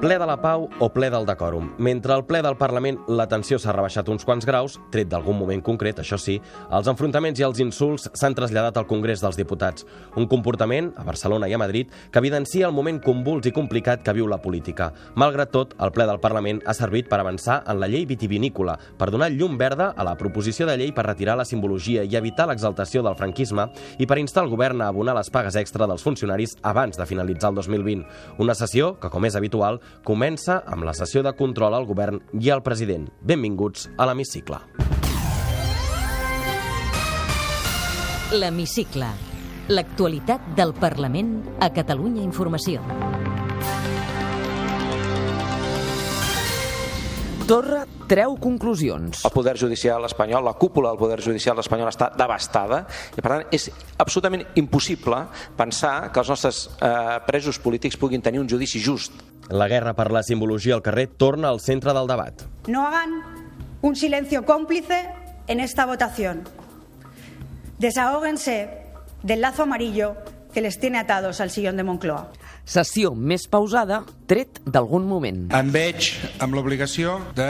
Ple de la pau o ple del decòrum. Mentre al ple del Parlament la tensió s'ha rebaixat uns quants graus, tret d'algun moment concret, això sí, els enfrontaments i els insults s'han traslladat al Congrés dels Diputats. Un comportament, a Barcelona i a Madrid, que evidencia el moment convuls i complicat que viu la política. Malgrat tot, el ple del Parlament ha servit per avançar en la llei vitivinícola, per donar llum verda a la proposició de llei per retirar la simbologia i evitar l'exaltació del franquisme i per instar el govern a abonar les pagues extra dels funcionaris abans de finalitzar el 2020. Una sessió que, com és habitual, comença amb la sessió de control al govern i al president. Benvinguts a l'Hemicicle. L'Hemicicle. L'actualitat del Parlament a Catalunya Informació. Torra treu conclusions. El poder judicial espanyol, la cúpula del poder judicial espanyol està devastada i per tant és absolutament impossible pensar que els nostres eh, presos polítics puguin tenir un judici just. La guerra per la simbologia al carrer torna al centre del debat. No hagan un silencio cómplice en esta votación. Desahóguense del lazo amarillo que les tiene atados al sillón de Moncloa. Sessió més pausada, tret d'algun moment. Em veig amb l'obligació de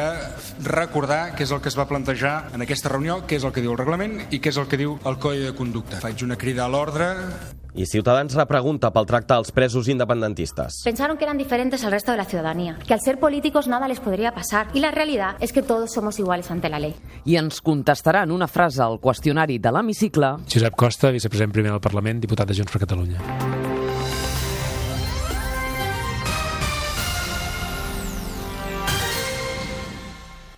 recordar què és el que es va plantejar en aquesta reunió, què és el que diu el reglament i què és el que diu el Codi de Conducta. Faig una crida a l'ordre I Ciutadans repregunta pel tracte als presos independentistes. Pensaron que eran diferentes al resto de la ciudadanía, que al ser políticos nada les podría pasar. Y la realidad es que todos somos iguales ante la ley. I ens contestarà en una frase al qüestionari de l'hemicicle Josep Costa, vicepresident primer del Parlament, diputat de Junts per Catalunya.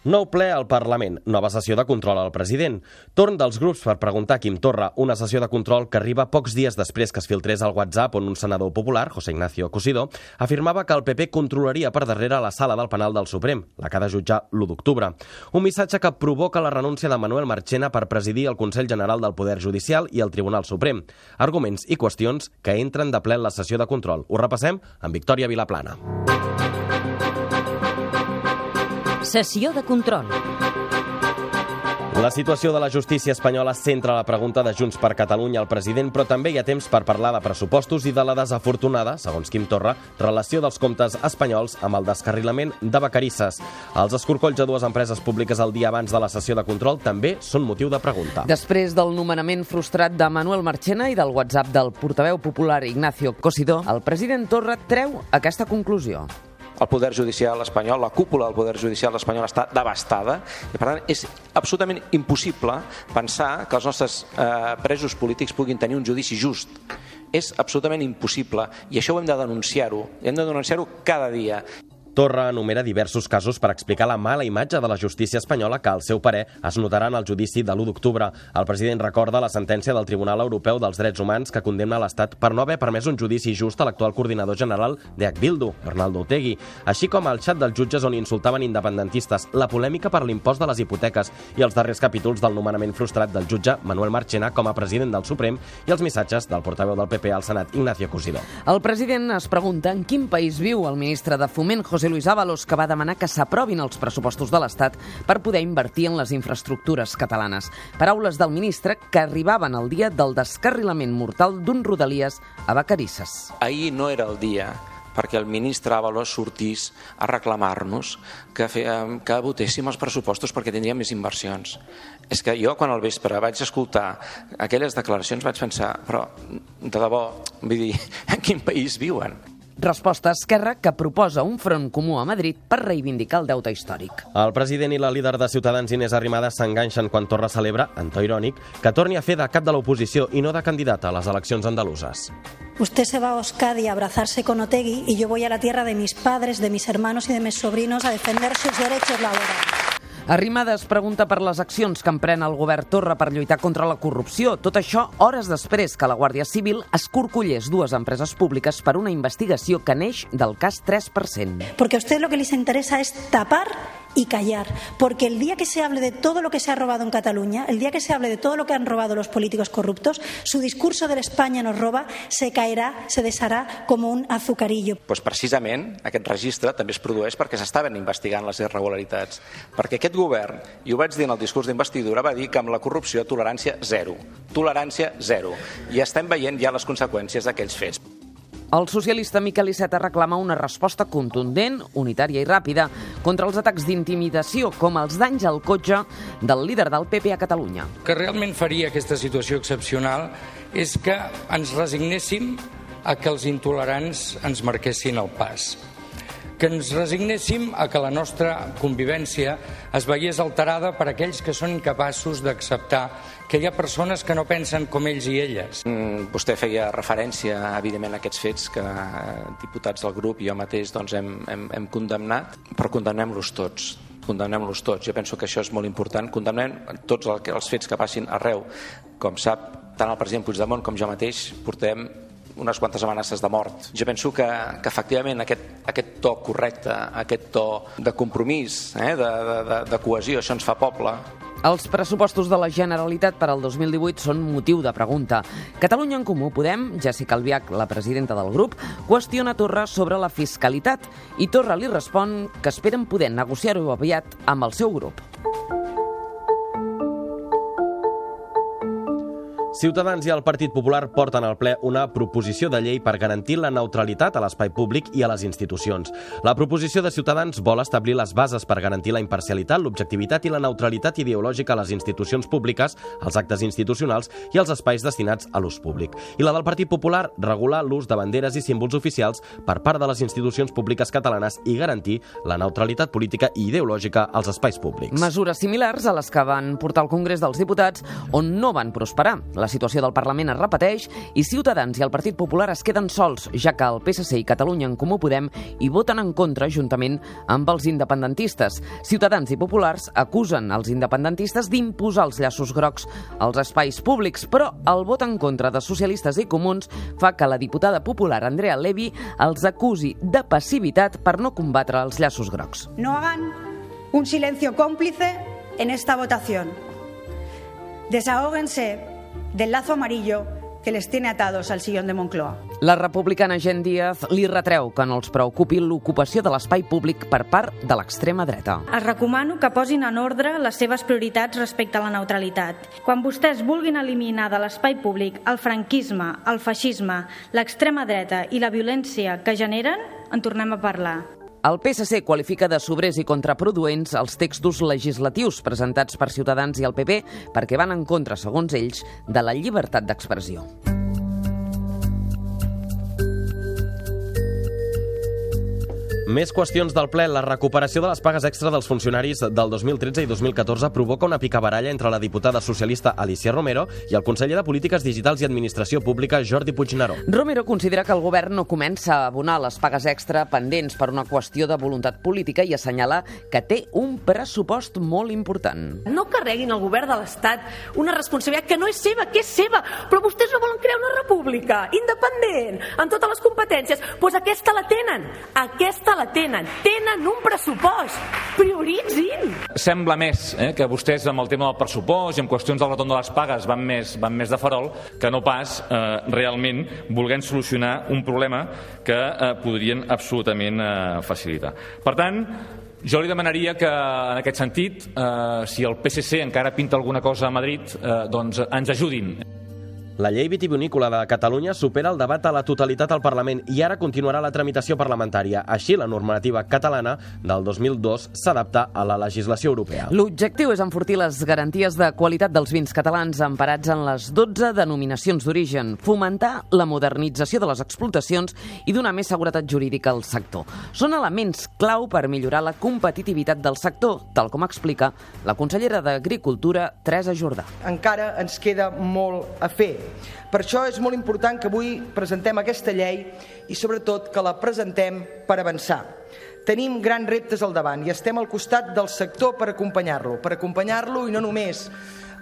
Nou ple al Parlament, nova sessió de control al president. Torn dels grups per preguntar a Quim Torra, una sessió de control que arriba pocs dies després que es filtrés al WhatsApp on un senador popular, José Ignacio Cosidó, afirmava que el PP controlaria per darrere la sala del penal del Suprem, la que ha de jutjar l'1 d'octubre. Un missatge que provoca la renúncia de Manuel Marchena per presidir el Consell General del Poder Judicial i el Tribunal Suprem. Arguments i qüestions que entren de ple en la sessió de control. Ho repassem amb Victòria Vilaplana. Sessió de control. La situació de la justícia espanyola centra la pregunta de Junts per Catalunya al president, però també hi ha temps per parlar de pressupostos i de la desafortunada, segons Quim Torra, relació dels comptes espanyols amb el descarrilament de Vacarisses. Els escorcolls a dues empreses públiques el dia abans de la sessió de control també són motiu de pregunta. Després del nomenament frustrat de Manuel Marchena i del WhatsApp del portaveu popular Ignacio Cosidó, el president Torra treu aquesta conclusió. El poder judicial espanyol, la cúpula del poder judicial espanyol està devastada i per tant és absolutament impossible pensar que els nostres eh, presos polítics puguin tenir un judici just. És absolutament impossible i això ho hem de denunciar-ho. Hem de denunciar-ho cada dia. Torra enumera diversos casos per explicar la mala imatge de la justícia espanyola que, al seu parer, es notarà en el judici de l'1 d'octubre. El president recorda la sentència del Tribunal Europeu dels Drets Humans que condemna l'Estat per no haver permès un judici just a l'actual coordinador general d'EH Bildu, Bernaldo Otegui, així com el xat dels jutges on insultaven independentistes, la polèmica per l'impost de les hipoteques i els darrers capítols del nomenament frustrat del jutge Manuel Marchena com a president del Suprem i els missatges del portaveu del PP al Senat, Ignacio Cosidó. El president es pregunta en quin país viu el ministre de Foment, José Luis Ábalos, que va demanar que s'aprovin els pressupostos de l'Estat per poder invertir en les infraestructures catalanes. Paraules del ministre que arribaven el dia del descarrilament mortal d'un Rodalies a Vacarisses. Ahir no era el dia perquè el ministre Ábalos sortís a reclamar-nos que, fe, que votéssim els pressupostos perquè tindríem més inversions. És que jo, quan al vespre vaig escoltar aquelles declaracions, vaig pensar, però, de debò, vull dir, en quin país viuen? Resposta a Esquerra que proposa un front comú a Madrid per reivindicar el deute històric. El president i la líder de Ciutadans, Inés Arrimadas, s'enganxen quan Torra celebra, en to irònic, que torni a fer de cap de l'oposició i no de candidata a les eleccions andaluses. Usted se va a Euskadi a abrazarse con Otegui y yo voy a la tierra de mis padres, de mis hermanos y de mis sobrinos a defender sus derechos laborales. Arrimadas pregunta per les accions que emprèn el govern Torra per lluitar contra la corrupció. Tot això hores després que la Guàrdia Civil escorcollés dues empreses públiques per una investigació que neix del cas 3%. Porque a usted lo que les interesa es tapar y callar, porque el día que se hable de todo lo que se ha robado en Cataluña, el día que se hable de todo lo que han robado los políticos corruptos, su discurso de España nos roba se caerá, se deshará como un azucarillo. Pues precisament aquest registre també es produeix perquè s'estaven investigant les irregularitats. Perquè aquest govern, i ho vaig dir en el discurs d'investidura, va dir que amb la corrupció tolerància zero. Tolerància zero. I estem veient ja les conseqüències d'aquells fets. El socialista Miquel Iceta reclama una resposta contundent, unitària i ràpida contra els atacs d'intimidació, com els danys al cotxe del líder del PP a Catalunya. El que realment faria aquesta situació excepcional és que ens resignéssim a que els intolerants ens marquessin el pas que ens resignéssim a que la nostra convivència es veiés alterada per aquells que són incapaços d'acceptar que hi ha persones que no pensen com ells i elles. Mm, vostè feia referència, evidentment, a aquests fets que eh, diputats del grup i jo mateix doncs, hem, hem, hem condemnat, però condemnem-los tots condemnem-los tots. Jo penso que això és molt important. Condemnem tots els fets que passin arreu. Com sap, tant el president Puigdemont com jo mateix portem unes quantes amenaces de mort. Jo penso que, que efectivament aquest, aquest to correcte, aquest to de compromís, eh, de, de, de cohesió, això ens fa poble, els pressupostos de la Generalitat per al 2018 són motiu de pregunta. Catalunya en Comú Podem, Jessica Albiach, la presidenta del grup, qüestiona Torra sobre la fiscalitat i Torra li respon que esperen poder negociar-ho aviat amb el seu grup. Ciutadans i el Partit Popular porten al ple una proposició de llei per garantir la neutralitat a l'espai públic i a les institucions. La proposició de Ciutadans vol establir les bases per garantir la imparcialitat, l'objectivitat i la neutralitat ideològica a les institucions públiques, als actes institucionals i als espais destinats a l'ús públic. I la del Partit Popular regular l'ús de banderes i símbols oficials per part de les institucions públiques catalanes i garantir la neutralitat política i ideològica als espais públics. Mesures similars a les que van portar al Congrés dels Diputats on no van prosperar. La situació del Parlament es repeteix i Ciutadans i el Partit Popular es queden sols, ja que el PSC i Catalunya en Comú Podem hi voten en contra juntament amb els independentistes. Ciutadans i Populars acusen els independentistes d'imposar els llaços grocs als espais públics, però el vot en contra de socialistes i comuns fa que la diputada popular Andrea Levy els acusi de passivitat per no combatre els llaços grocs. No hagan un silencio cómplice en esta votación. Desahóguense del lazo amarillo que les tiene atados al sillón de Moncloa. La republicana Gent Díaz li retreu que no els preocupi l'ocupació de l'espai públic per part de l'extrema dreta. Es recomano que posin en ordre les seves prioritats respecte a la neutralitat. Quan vostès vulguin eliminar de l'espai públic el franquisme, el feixisme, l'extrema dreta i la violència que generen, en tornem a parlar. El PSC qualifica de sobrers i contraproduents els textos legislatius presentats per Ciutadans i el PP perquè van en contra, segons ells, de la llibertat d'expressió. Més qüestions del ple. La recuperació de les pagues extra dels funcionaris del 2013 i 2014 provoca una picabaralla entre la diputada socialista Alicia Romero i el conseller de Polítiques Digitals i Administració Pública Jordi Puigneró. Romero considera que el govern no comença a abonar les pagues extra pendents per una qüestió de voluntat política i assenyala que té un pressupost molt important. No carreguin al govern de l'Estat una responsabilitat que no és seva, que és seva, però vostès no volen crear una república independent, amb totes les competències. Doncs pues aquesta la tenen, aquesta la la tenen. Tenen un pressupost. Prioritzin. Sembla més eh, que vostès amb el tema del pressupost i amb qüestions del retorn de les pagues van més, van més de farol que no pas eh, realment volguent solucionar un problema que eh, podrien absolutament eh, facilitar. Per tant, jo li demanaria que, en aquest sentit, eh, si el PSC encara pinta alguna cosa a Madrid, eh, doncs ens ajudin. La llei vitivinícola de Catalunya supera el debat a la totalitat al Parlament i ara continuarà la tramitació parlamentària. Així, la normativa catalana del 2002 s'adapta a la legislació europea. L'objectiu és enfortir les garanties de qualitat dels vins catalans emparats en les 12 denominacions d'origen, fomentar la modernització de les explotacions i donar més seguretat jurídica al sector. Són elements clau per millorar la competitivitat del sector, tal com explica la consellera d'Agricultura, Teresa Jordà. Encara ens queda molt a fer per això és molt important que avui presentem aquesta llei i sobretot que la presentem per avançar. Tenim grans reptes al davant i estem al costat del sector per acompanyar-lo, per acompanyar-lo i no només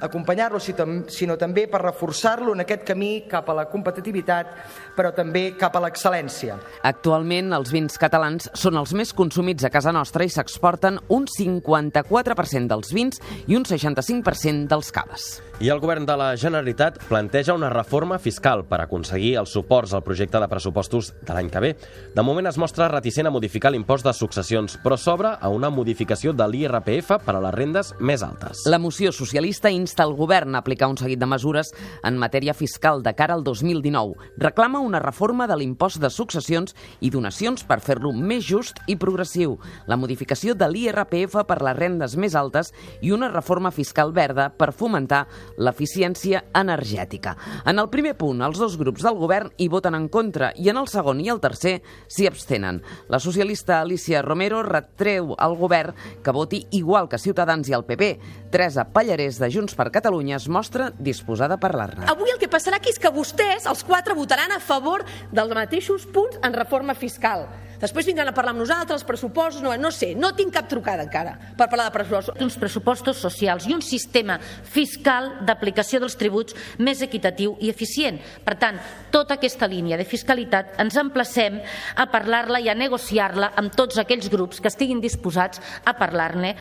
acompanyar-lo, sinó també per reforçar-lo en aquest camí cap a la competitivitat, però també cap a l'excel·lència. Actualment, els vins catalans són els més consumits a casa nostra i s'exporten un 54% dels vins i un 65% dels caves. I el govern de la Generalitat planteja una reforma fiscal per aconseguir els suports al projecte de pressupostos de l'any que ve. De moment es mostra reticent a modificar l'impost de successions, però s'obre a una modificació de l'IRPF per a les rendes més altes. La moció socialista insta el govern a aplicar un seguit de mesures en matèria fiscal de cara al 2019. Reclama una reforma de l'impost de successions i donacions per fer-lo més just i progressiu, la modificació de l'IRPF per les rendes més altes i una reforma fiscal verda per fomentar l'eficiència energètica. En el primer punt, els dos grups del govern hi voten en contra i en el segon i el tercer s'hi abstenen. La socialista Alicia Romero retreu al govern que voti igual que Ciutadans i el PP. Teresa Pallarès de Junts per Catalunya es mostra disposada a parlar-ne. Avui el que passarà aquí és que vostès, els quatre, votaran a favor dels mateixos punts en reforma fiscal. Després vindran a parlar amb nosaltres, pressupostos, no, no sé, no tinc cap trucada encara per parlar de pressupostos. Uns pressupostos socials i un sistema fiscal d'aplicació dels tributs més equitatiu i eficient. Per tant, tota aquesta línia de fiscalitat ens emplacem a parlar-la i a negociar-la amb tots aquells grups que estiguin disposats a parlar-ne.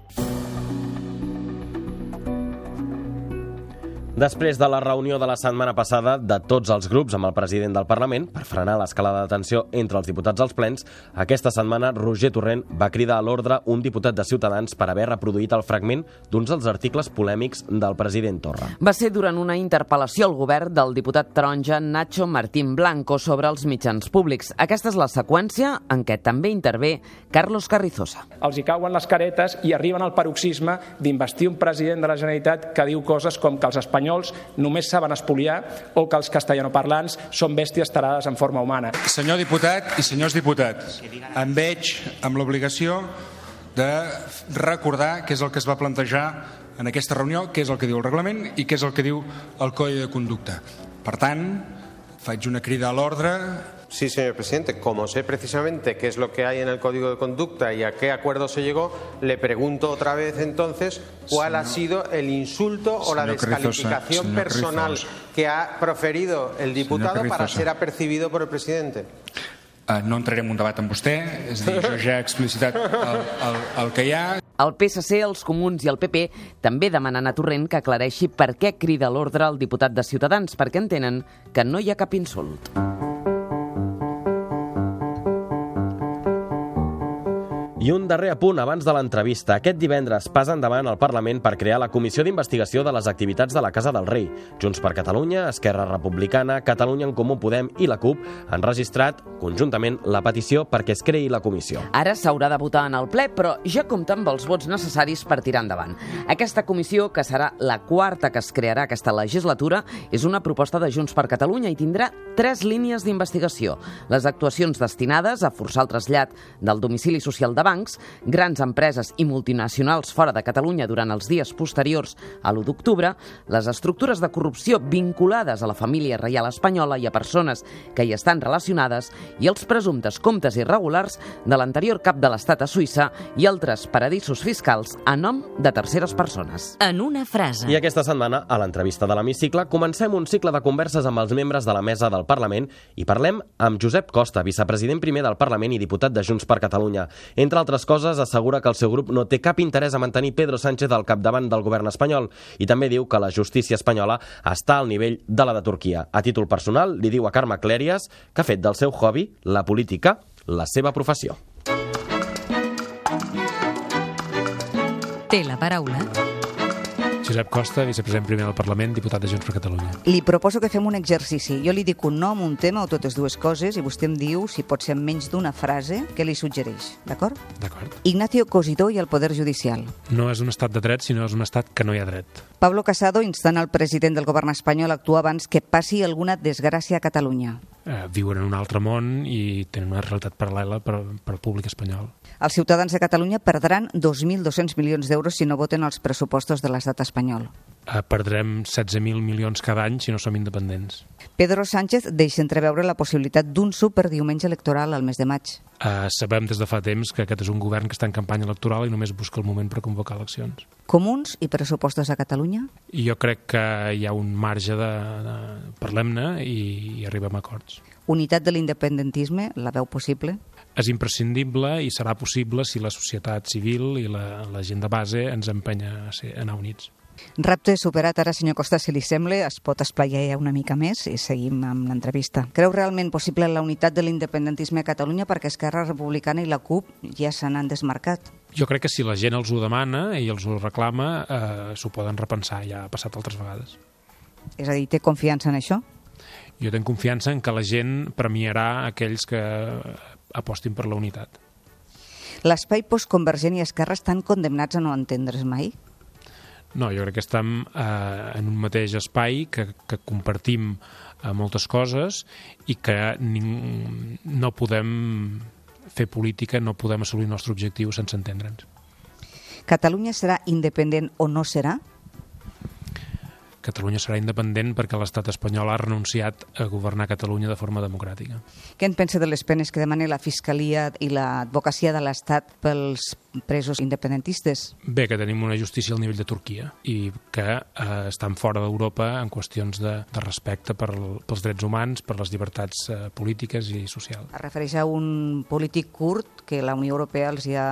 Després de la reunió de la setmana passada de tots els grups amb el president del Parlament per frenar l'escalada de tensió entre els diputats als plens, aquesta setmana Roger Torrent va cridar a l'ordre un diputat de Ciutadans per haver reproduït el fragment d'uns dels articles polèmics del president Torra. Va ser durant una interpel·lació al govern del diputat taronja Nacho Martín Blanco sobre els mitjans públics. Aquesta és la seqüència en què també intervé Carlos Carrizosa. Els hi cauen les caretes i arriben al paroxisme d'investir un president de la Generalitat que diu coses com que els espanyols espanyols només saben espoliar o que els castellanoparlants són bèsties tarades en forma humana. Senyor diputat i senyors diputats, em veig amb l'obligació de recordar què és el que es va plantejar en aquesta reunió, què és el que diu el reglament i què és el que diu el Codi de Conducta. Per tant, faig una crida a l'ordre Sí, señor presidente. Como sé precisamente qué es lo que hay en el Código de Conducta y a qué acuerdo se llegó, le pregunto otra vez entonces cuál señor, ha sido el insulto o la descalificación Crizosa, personal Crizosa. que ha proferido el diputado para ser apercibido por el presidente. Uh, no entraré en un debat amb vostè, és a dir, jo ja he explicitat el, el, el que hi ha. El PSC, els Comuns i el PP també demanen a Torrent que aclareixi per què crida l'ordre al diputat de Ciutadans, perquè entenen que no hi ha cap insult. Un darrer apunt abans de l'entrevista. Aquest divendres passa endavant al Parlament per crear la Comissió d'Investigació de les Activitats de la Casa del Rei. Junts per Catalunya, Esquerra Republicana, Catalunya en Comú Podem i la CUP han registrat conjuntament la petició perquè es creï la comissió. Ara s'haurà de votar en el ple, però ja compta amb els vots necessaris per tirar endavant. Aquesta comissió, que serà la quarta que es crearà aquesta legislatura, és una proposta de Junts per Catalunya i tindrà tres línies d'investigació. Les actuacions destinades a forçar el trasllat del domicili social de bancs, grans empreses i multinacionals fora de Catalunya durant els dies posteriors a l'1 d'octubre, les estructures de corrupció vinculades a la família reial espanyola i a persones que hi estan relacionades i els presumptes comptes irregulars de l'anterior cap de l'Estat a Suïssa i altres paradisos fiscals a nom de terceres persones. En una frase. I aquesta setmana, a l'entrevista de l'Hemicicle, comencem un cicle de converses amb els membres de la mesa del Parlament i parlem amb Josep Costa, vicepresident primer del Parlament i diputat de Junts per Catalunya. Entre altres coses, assegura que el seu grup no té cap interès a mantenir Pedro Sánchez al capdavant del govern espanyol i també diu que la justícia espanyola està al nivell de la de Turquia. A títol personal, li diu a Carme Clèries que ha fet del seu hobby, la política, la seva professió. Té la paraula Josep Costa, vicepresident primer del Parlament, diputat de Junts per Catalunya. Li proposo que fem un exercici. Jo li dic un nom, un tema o totes dues coses i vostè em diu si pot ser menys d'una frase que li suggereix. D'acord? D'acord. Ignacio Cosidó i el Poder Judicial. No és un estat de dret, sinó és un estat que no hi ha dret. Pablo Casado instant el president del govern espanyol a actuar abans que passi alguna desgràcia a Catalunya. Eh, viuen en un altre món i tenen una realitat paral·lela per, per al públic espanyol. Els ciutadans de Catalunya perdran 2.200 milions d'euros si no voten els pressupostos de l'estat espanyol. Eh, perdrem 16.000 milions cada any si no som independents. Pedro Sánchez deixa entreveure la possibilitat d'un superdiumenge electoral al mes de maig. Uh, sabem des de fa temps que aquest és un govern que està en campanya electoral i només busca el moment per convocar eleccions. Comuns i pressupostos a Catalunya? Jo crec que hi ha un marge de... de Parlem-ne i, i arribem a acords. Unitat de l'independentisme, la veu possible? És imprescindible i serà possible si la societat civil i la, la gent de base ens empenya a, ser, a anar units. Repte superat ara, senyor Costa, si li sembla, es pot esplaiar ja una mica més i seguim amb l'entrevista. Creu realment possible la unitat de l'independentisme a Catalunya perquè Esquerra Republicana i la CUP ja se n'han desmarcat? Jo crec que si la gent els ho demana i els ho reclama, eh, s'ho poden repensar, ja ha passat altres vegades. És a dir, té confiança en això? Jo tinc confiança en que la gent premiarà aquells que apostin per la unitat. L'espai postconvergent i Esquerra estan condemnats a no entendre's mai? No, jo crec que estem eh, en un mateix espai, que, que compartim eh, moltes coses i que ning, no podem fer política, no podem assolir el nostre objectiu sense entendre'ns. Catalunya serà independent o no serà? Catalunya serà independent perquè l'estat espanyol ha renunciat a governar Catalunya de forma democràtica. Què en pensa de les penes que demana la Fiscalia i l'advocacia de l'Estat pels presos independentistes? Bé, que tenim una justícia al nivell de Turquia i que eh, estan fora d'Europa en qüestions de, de respecte per, pels drets humans, per les llibertats eh, polítiques i socials. Es refereix a un polític curt que la Unió Europea els ha,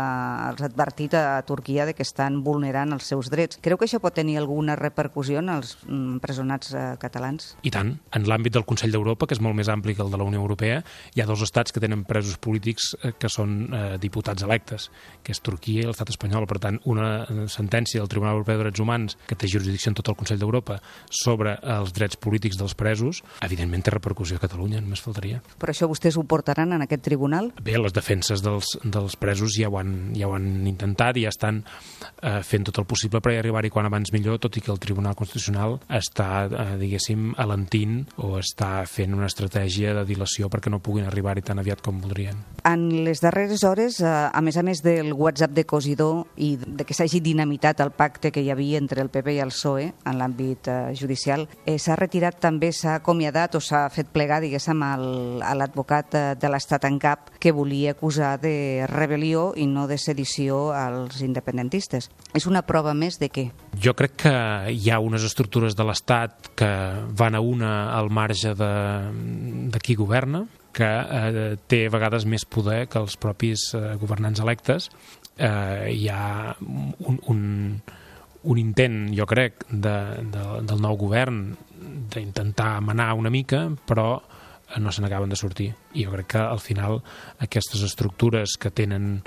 els ha advertit a Turquia de que estan vulnerant els seus drets. Creu que això pot tenir alguna repercussió en els empresonats eh, catalans? I tant. En l'àmbit del Consell d'Europa, que és molt més ampli que el de la Unió Europea, hi ha dos estats que tenen presos polítics eh, que són eh, diputats electes, que és Turquia i l'estat espanyol. Per tant, una sentència del Tribunal Europeu de Drets Humans, que té jurisdicció en tot el Consell d'Europa, sobre els drets polítics dels presos, evidentment té repercussió a Catalunya, només faltaria. Per això vostès ho portaran en aquest tribunal? Bé, les defenses dels, dels presos ja ho, han, ja ho han intentat i ja estan eh, fent tot el possible per arribar-hi quan abans millor, tot i que el Tribunal Constitucional està, eh, diguéssim, alentint o està fent una estratègia de dilació perquè no puguin arribar-hi tan aviat com voldrien. En les darreres hores, eh, a més a més del WhatsApp de Cosidor i de que s'hagi dinamitat el pacte que hi havia entre el PP i el PSOE en l'àmbit eh, judicial, eh, s'ha retirat també, s'ha acomiadat o s'ha fet plegar, diguéssim, a l'advocat eh, de l'Estat en cap que volia acusar de rebel·lió i no de sedició als independentistes. És una prova més de què? Jo crec que hi ha unes estructures de l'Estat que van a una al marge de, de qui governa, que eh, té a vegades més poder que els propis eh, governants electes. Eh, hi ha un, un, un intent, jo crec, de, de, del nou govern d'intentar manar una mica, però no se n'acaben de sortir. I jo crec que al final aquestes estructures que tenen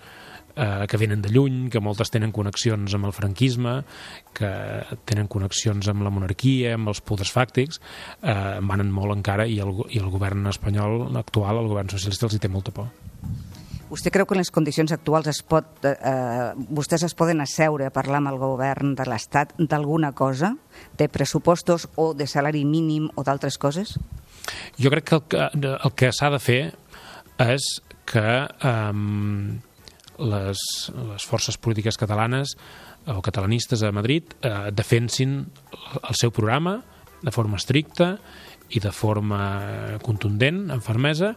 eh, que venen de lluny, que moltes tenen connexions amb el franquisme, que tenen connexions amb la monarquia, amb els poders fàctics, eh, manen molt encara i el, i el govern espanyol actual, el govern socialista, els hi té molta por. Vostè creu que en les condicions actuals es pot, eh, vostès es poden asseure a parlar amb el govern de l'Estat d'alguna cosa, de pressupostos o de salari mínim o d'altres coses? Jo crec que el que, el que s'ha de fer és que eh, les, les forces polítiques catalanes o catalanistes a Madrid eh, defensin el seu programa de forma estricta i de forma contundent, amb fermesa,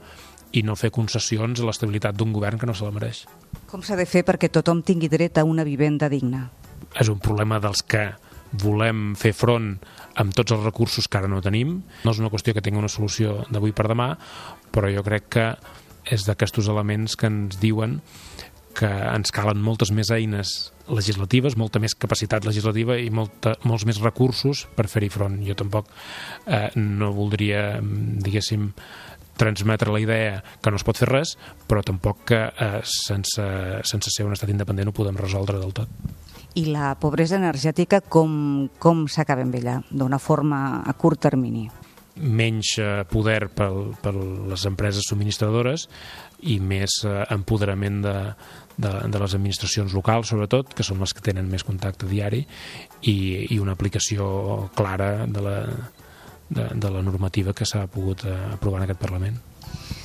i no fer concessions a l'estabilitat d'un govern que no se la mereix. Com s'ha de fer perquè tothom tingui dret a una vivenda digna? És un problema dels que volem fer front amb tots els recursos que ara no tenim. No és una qüestió que tingui una solució d'avui per demà, però jo crec que és d'aquests elements que ens diuen que ens calen moltes més eines legislatives, molta més capacitat legislativa i molta, molts més recursos per fer-hi front. Jo tampoc eh, no voldria, diguéssim, transmetre la idea que no es pot fer res, però tampoc que eh, sense, sense ser un estat independent ho podem resoldre del tot. I la pobresa energètica com, com s'acaba amb ella? D'una forma a curt termini? menys eh, poder per, per les empreses subministradores i més eh, empoderament de, de, de les administracions locals, sobretot, que són les que tenen més contacte diari, i, i una aplicació clara de la, de, de la normativa que s'ha pogut eh, aprovar en aquest Parlament.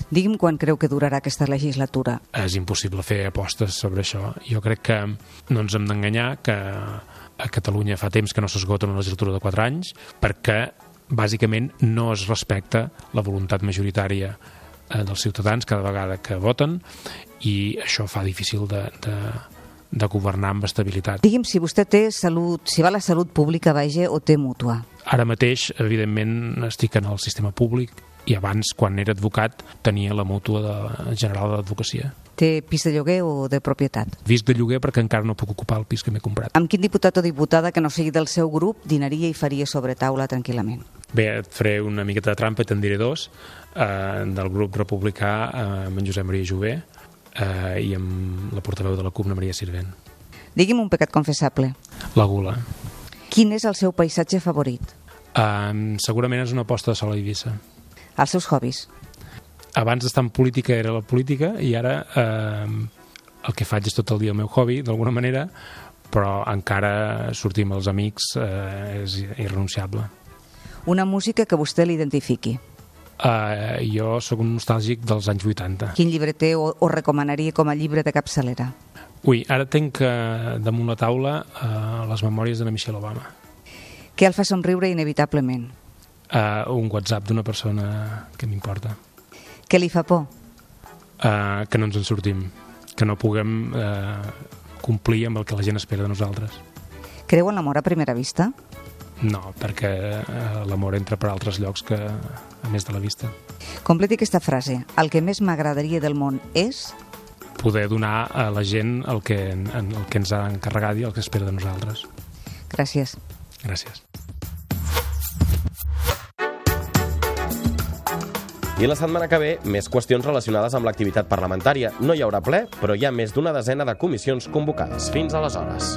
Digui'm quan creu que durarà aquesta legislatura. És impossible fer apostes sobre això. Jo crec que no ens hem d'enganyar que a Catalunya fa temps que no s'esgota una legislatura de 4 anys perquè bàsicament no es respecta la voluntat majoritària eh, dels ciutadans cada vegada que voten i això fa difícil de, de, de governar amb estabilitat. Digui'm si vostè té salut, si va a la salut pública, vaja, o té mútua. Ara mateix, evidentment, estic en el sistema públic i abans, quan era advocat, tenia la mútua de general d'advocacia. Té pis de lloguer o de propietat? Visc de lloguer perquè encara no puc ocupar el pis que m'he comprat. Amb quin diputat o diputada que no sigui del seu grup dinaria i faria sobre taula tranquil·lament? Bé, et faré una miqueta de trampa i te'n diré dos. Eh, del grup republicà, eh, amb en Josep Maria Jové, eh, i amb la portaveu de la CUP, Maria Sirvent. Digui'm un pecat confessable. La gula. Quin és el seu paisatge favorit? Eh, segurament és una aposta de sol a Eivissa. Els seus hobbies? Abans d'estar en política era la política i ara eh, el que faig és tot el dia el meu hobby, d'alguna manera, però encara sortir amb els amics eh, és irrenunciable. Una música que vostè l'identifiqui. Uh, jo sóc un nostàlgic dels anys 80. Quin llibre té o, o recomanaria com a llibre de capçalera? Ui, ara tenc uh, damunt la taula uh, les memòries de la Michelle Obama. Què el fa somriure inevitablement? Uh, un WhatsApp d'una persona que m'importa. Què li fa por? Uh, que no ens en sortim, que no puguem uh, complir amb el que la gent espera de nosaltres. Creu en l'amor a primera vista? No, perquè uh, l'amor entra per altres llocs que a més de la vista. Completi aquesta frase. El que més m'agradaria del món és... Poder donar a la gent el que, el que ens ha encarregat i el que espera de nosaltres. Gràcies. Gràcies. I la setmana que ve, més qüestions relacionades amb l'activitat parlamentària. No hi haurà ple, però hi ha més d'una desena de comissions convocades. Fins aleshores.